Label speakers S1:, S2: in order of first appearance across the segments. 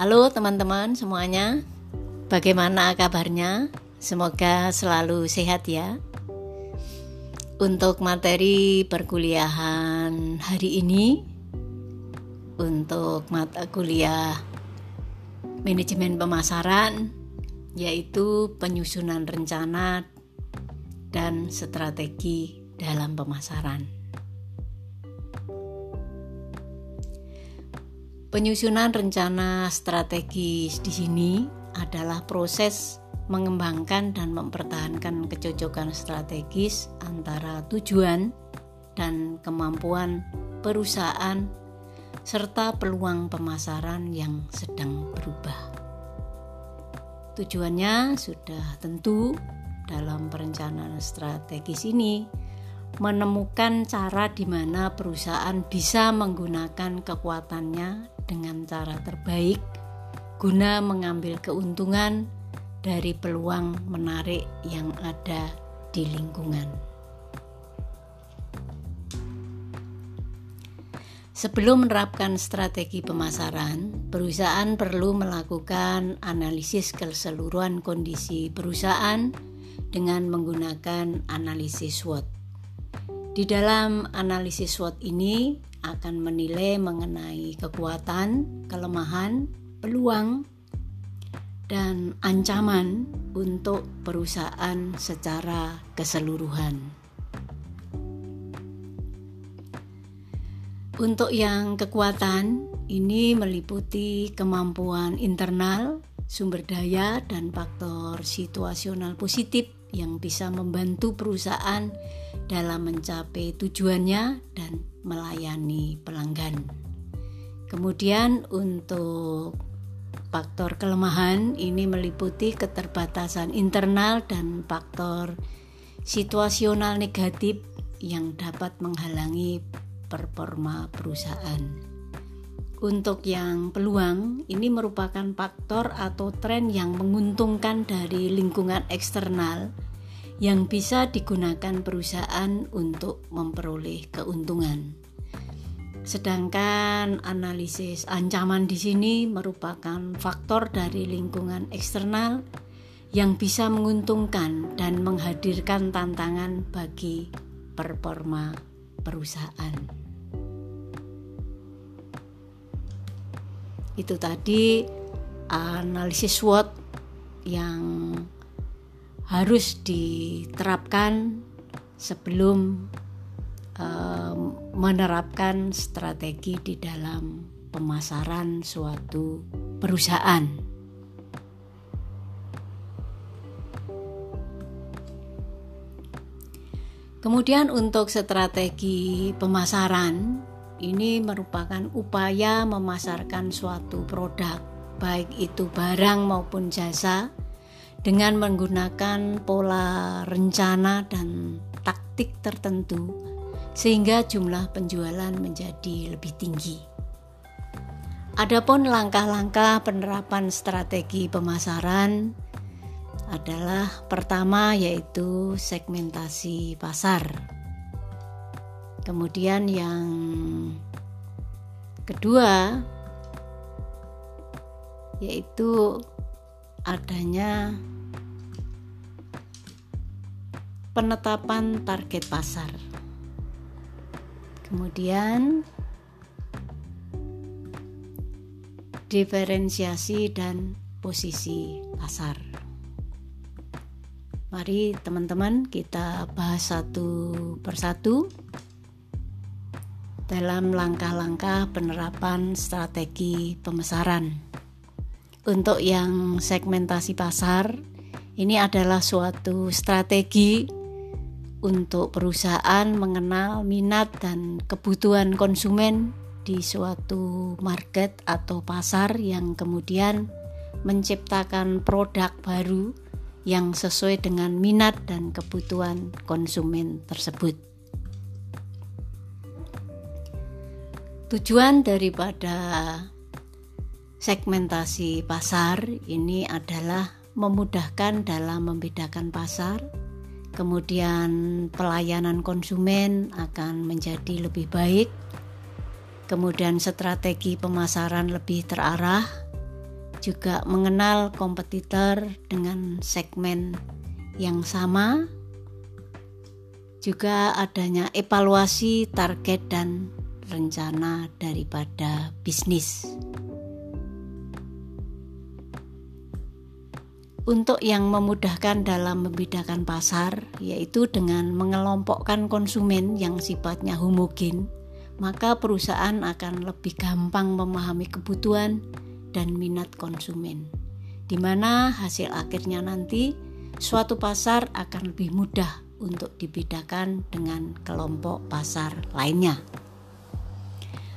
S1: Halo teman-teman semuanya, bagaimana kabarnya? Semoga selalu sehat ya. Untuk materi perkuliahan hari ini, untuk mata kuliah manajemen pemasaran, yaitu penyusunan rencana dan strategi dalam pemasaran. Penyusunan rencana strategis di sini adalah proses mengembangkan dan mempertahankan kecocokan strategis antara tujuan dan kemampuan perusahaan serta peluang pemasaran yang sedang berubah. Tujuannya sudah tentu dalam perencanaan strategis ini menemukan cara di mana perusahaan bisa menggunakan kekuatannya dengan cara terbaik guna mengambil keuntungan dari peluang menarik yang ada di lingkungan. Sebelum menerapkan strategi pemasaran, perusahaan perlu melakukan analisis keseluruhan kondisi perusahaan dengan menggunakan analisis SWOT. Di dalam analisis SWOT ini, akan menilai mengenai kekuatan, kelemahan, peluang, dan ancaman untuk perusahaan secara keseluruhan. Untuk yang kekuatan, ini meliputi kemampuan internal, sumber daya, dan faktor situasional positif yang bisa membantu perusahaan dalam mencapai tujuannya dan melayani pelanggan. Kemudian untuk faktor kelemahan ini meliputi keterbatasan internal dan faktor situasional negatif yang dapat menghalangi performa perusahaan. Untuk yang peluang, ini merupakan faktor atau tren yang menguntungkan dari lingkungan eksternal yang bisa digunakan perusahaan untuk memperoleh keuntungan. Sedangkan analisis ancaman di sini merupakan faktor dari lingkungan eksternal yang bisa menguntungkan dan menghadirkan tantangan bagi performa perusahaan. Itu tadi analisis SWOT yang harus diterapkan sebelum uh, menerapkan strategi di dalam pemasaran suatu perusahaan. Kemudian untuk strategi pemasaran ini merupakan upaya memasarkan suatu produk baik itu barang maupun jasa dengan menggunakan pola rencana dan taktik tertentu sehingga jumlah penjualan menjadi lebih tinggi. Adapun langkah-langkah penerapan strategi pemasaran adalah pertama yaitu segmentasi pasar. Kemudian yang kedua yaitu adanya penetapan target pasar. Kemudian diferensiasi dan posisi pasar. Mari teman-teman kita bahas satu persatu dalam langkah-langkah penerapan strategi pemasaran. Untuk yang segmentasi pasar, ini adalah suatu strategi untuk perusahaan mengenal minat dan kebutuhan konsumen di suatu market atau pasar yang kemudian menciptakan produk baru yang sesuai dengan minat dan kebutuhan konsumen tersebut. Tujuan daripada segmentasi pasar ini adalah memudahkan dalam membedakan pasar, kemudian pelayanan konsumen akan menjadi lebih baik, kemudian strategi pemasaran lebih terarah, juga mengenal kompetitor dengan segmen yang sama, juga adanya evaluasi target dan rencana daripada bisnis. Untuk yang memudahkan dalam membedakan pasar, yaitu dengan mengelompokkan konsumen yang sifatnya homogen, maka perusahaan akan lebih gampang memahami kebutuhan dan minat konsumen, di mana hasil akhirnya nanti suatu pasar akan lebih mudah untuk dibedakan dengan kelompok pasar lainnya.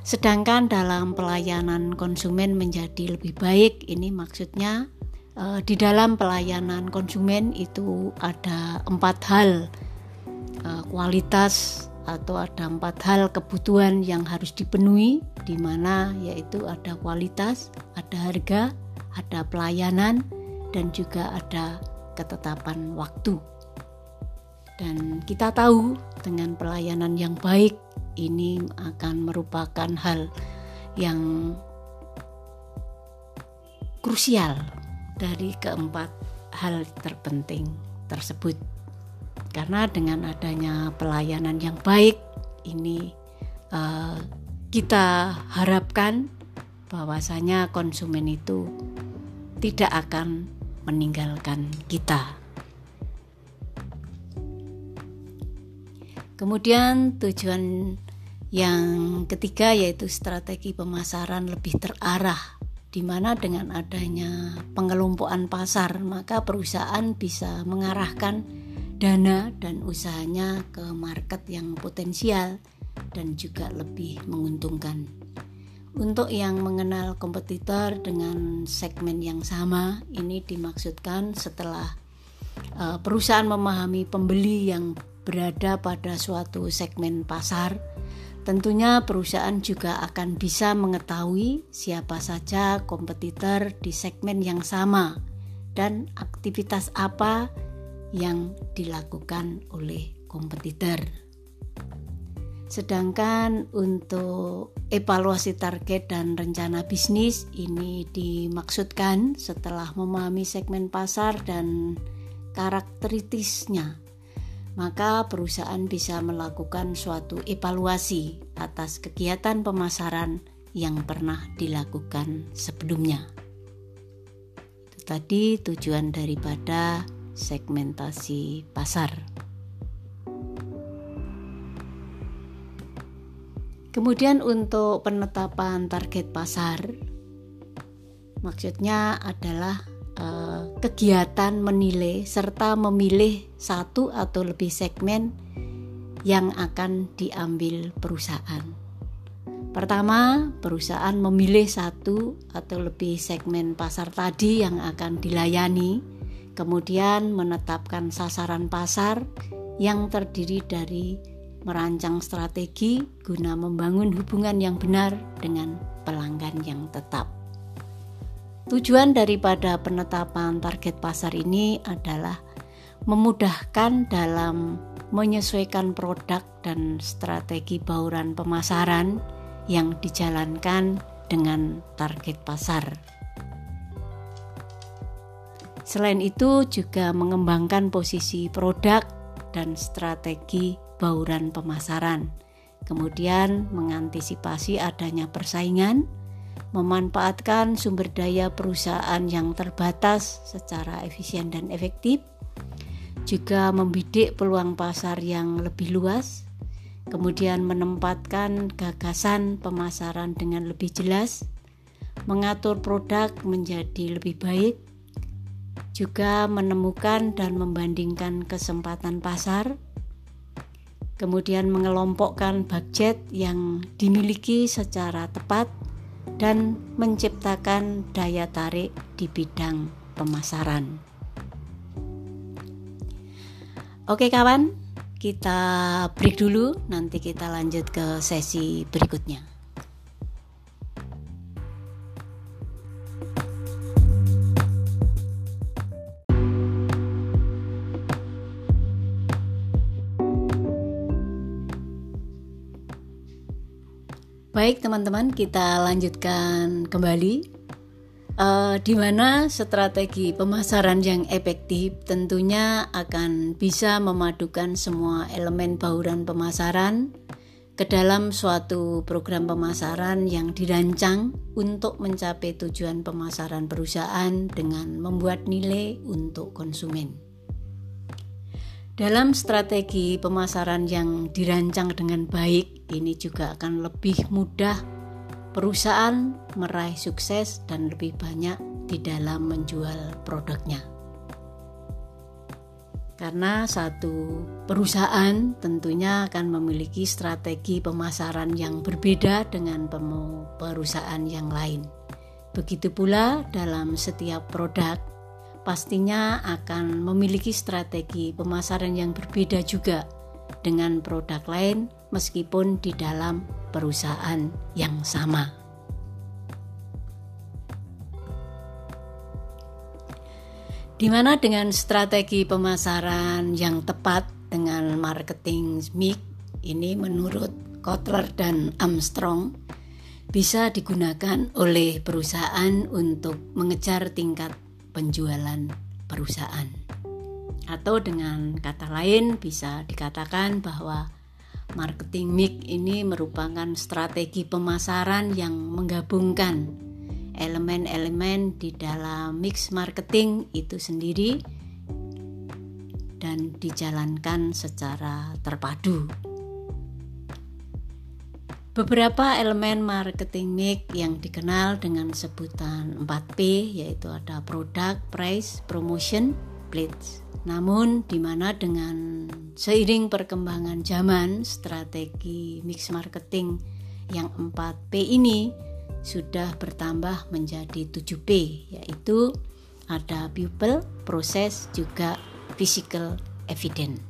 S1: Sedangkan dalam pelayanan konsumen menjadi lebih baik, ini maksudnya eh, di dalam pelayanan konsumen itu ada empat hal eh, kualitas atau ada empat hal kebutuhan yang harus dipenuhi di mana yaitu ada kualitas, ada harga, ada pelayanan dan juga ada ketetapan waktu. Dan kita tahu dengan pelayanan yang baik ini akan merupakan hal yang krusial dari keempat hal terpenting tersebut. Karena dengan adanya pelayanan yang baik ini uh, kita harapkan bahwasanya konsumen itu tidak akan meninggalkan kita. Kemudian tujuan yang ketiga yaitu strategi pemasaran lebih terarah di mana dengan adanya pengelompokan pasar maka perusahaan bisa mengarahkan dana dan usahanya ke market yang potensial dan juga lebih menguntungkan. Untuk yang mengenal kompetitor dengan segmen yang sama, ini dimaksudkan setelah uh, perusahaan memahami pembeli yang berada pada suatu segmen pasar Tentunya perusahaan juga akan bisa mengetahui siapa saja kompetitor di segmen yang sama dan aktivitas apa yang dilakukan oleh kompetitor. Sedangkan untuk evaluasi target dan rencana bisnis ini dimaksudkan setelah memahami segmen pasar dan karakteristiknya maka perusahaan bisa melakukan suatu evaluasi atas kegiatan pemasaran yang pernah dilakukan sebelumnya. Itu tadi tujuan daripada segmentasi pasar. Kemudian untuk penetapan target pasar maksudnya adalah Eh, kegiatan menilai serta memilih satu atau lebih segmen yang akan diambil perusahaan. Pertama, perusahaan memilih satu atau lebih segmen pasar tadi yang akan dilayani, kemudian menetapkan sasaran pasar yang terdiri dari merancang strategi guna membangun hubungan yang benar dengan pelanggan yang tetap. Tujuan daripada penetapan target pasar ini adalah memudahkan dalam menyesuaikan produk dan strategi bauran pemasaran yang dijalankan dengan target pasar. Selain itu, juga mengembangkan posisi produk dan strategi bauran pemasaran, kemudian mengantisipasi adanya persaingan memanfaatkan sumber daya perusahaan yang terbatas secara efisien dan efektif, juga membidik peluang pasar yang lebih luas, kemudian menempatkan gagasan pemasaran dengan lebih jelas, mengatur produk menjadi lebih baik, juga menemukan dan membandingkan kesempatan pasar, kemudian mengelompokkan budget yang dimiliki secara tepat dan menciptakan daya tarik di bidang pemasaran. Oke kawan, kita break dulu, nanti kita lanjut ke sesi berikutnya. Baik teman-teman, kita lanjutkan kembali. uh, di mana strategi pemasaran yang efektif tentunya akan bisa memadukan semua elemen bauran pemasaran ke dalam suatu program pemasaran yang dirancang untuk mencapai tujuan pemasaran perusahaan dengan membuat nilai untuk konsumen. Dalam strategi pemasaran yang dirancang dengan baik, ini juga akan lebih mudah perusahaan meraih sukses dan lebih banyak di dalam menjual produknya. Karena satu perusahaan tentunya akan memiliki strategi pemasaran yang berbeda dengan perusahaan yang lain. Begitu pula dalam setiap produk pastinya akan memiliki strategi pemasaran yang berbeda juga dengan produk lain meskipun di dalam perusahaan yang sama. di mana dengan strategi pemasaran yang tepat dengan marketing mix ini menurut Kotler dan Armstrong bisa digunakan oleh perusahaan untuk mengejar tingkat penjualan perusahaan. Atau dengan kata lain bisa dikatakan bahwa marketing mix ini merupakan strategi pemasaran yang menggabungkan elemen-elemen di dalam mix marketing itu sendiri dan dijalankan secara terpadu. Beberapa elemen marketing mix yang dikenal dengan sebutan 4P yaitu ada product, price, promotion, place. Namun di mana dengan seiring perkembangan zaman strategi mix marketing yang 4P ini sudah bertambah menjadi 7P yaitu ada people, proses juga physical evidence.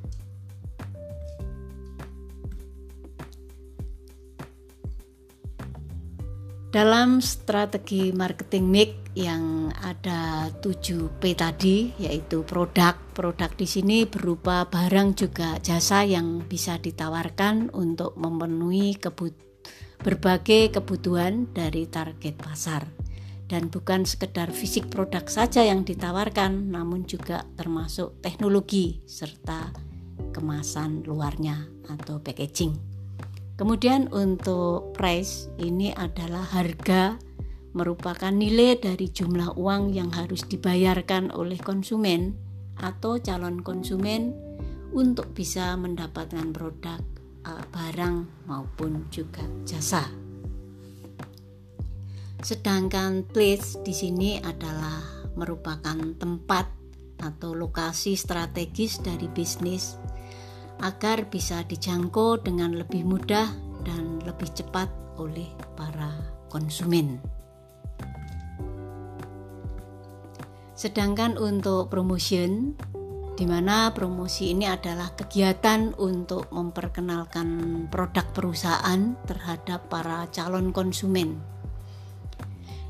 S1: Dalam strategi marketing mix yang ada 7P tadi yaitu produk. Produk di sini berupa barang juga jasa yang bisa ditawarkan untuk memenuhi kebutuhan berbagai kebutuhan dari target pasar dan bukan sekedar fisik produk saja yang ditawarkan namun juga termasuk teknologi serta kemasan luarnya atau packaging. Kemudian untuk price ini adalah harga merupakan nilai dari jumlah uang yang harus dibayarkan oleh konsumen atau calon konsumen untuk bisa mendapatkan produk uh, barang maupun juga jasa. Sedangkan place di sini adalah merupakan tempat atau lokasi strategis dari bisnis agar bisa dijangkau dengan lebih mudah dan lebih cepat oleh para konsumen. Sedangkan untuk promotion di mana promosi ini adalah kegiatan untuk memperkenalkan produk perusahaan terhadap para calon konsumen.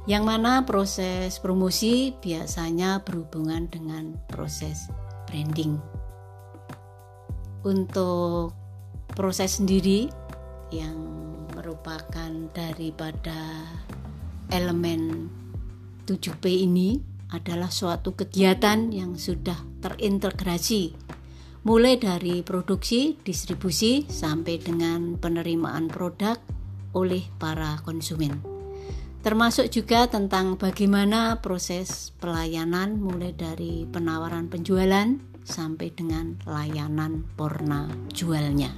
S1: Yang mana proses promosi biasanya berhubungan dengan proses branding. Untuk proses sendiri yang merupakan daripada elemen 7P ini adalah suatu kegiatan yang sudah terintegrasi mulai dari produksi, distribusi sampai dengan penerimaan produk oleh para konsumen. Termasuk juga tentang bagaimana proses pelayanan mulai dari penawaran penjualan sampai dengan layanan porna jualnya.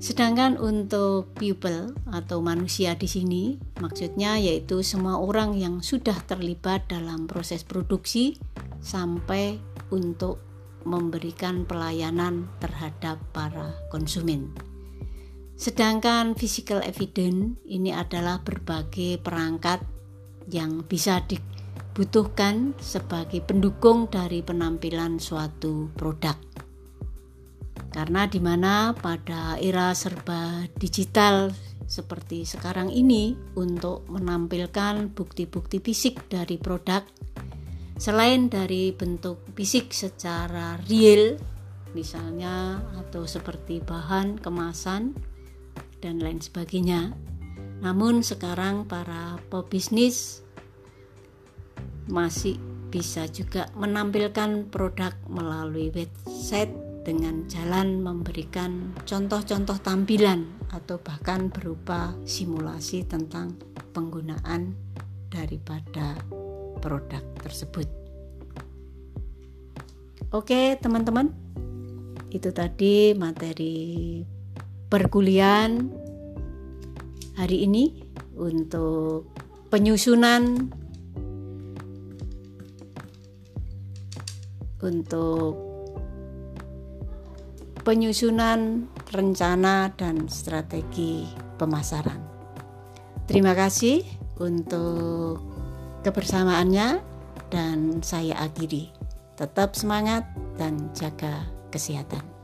S1: Sedangkan untuk people atau manusia di sini maksudnya yaitu semua orang yang sudah terlibat dalam proses produksi sampai untuk memberikan pelayanan terhadap para konsumen. Sedangkan physical evidence ini adalah berbagai perangkat yang bisa dibutuhkan sebagai pendukung dari penampilan suatu produk. Karena di mana pada era serba digital seperti sekarang ini untuk menampilkan bukti-bukti fisik dari produk selain dari bentuk fisik secara real misalnya atau seperti bahan kemasan dan lain sebagainya. Namun sekarang para pebisnis masih bisa juga menampilkan produk melalui website dengan jalan memberikan contoh-contoh tampilan atau bahkan berupa simulasi tentang penggunaan daripada produk tersebut. Oke, teman-teman. Itu tadi materi perkuliahan hari ini untuk penyusunan untuk penyusunan rencana dan strategi pemasaran. Terima kasih untuk kebersamaannya dan saya akhiri. Tetap semangat dan jaga kesehatan.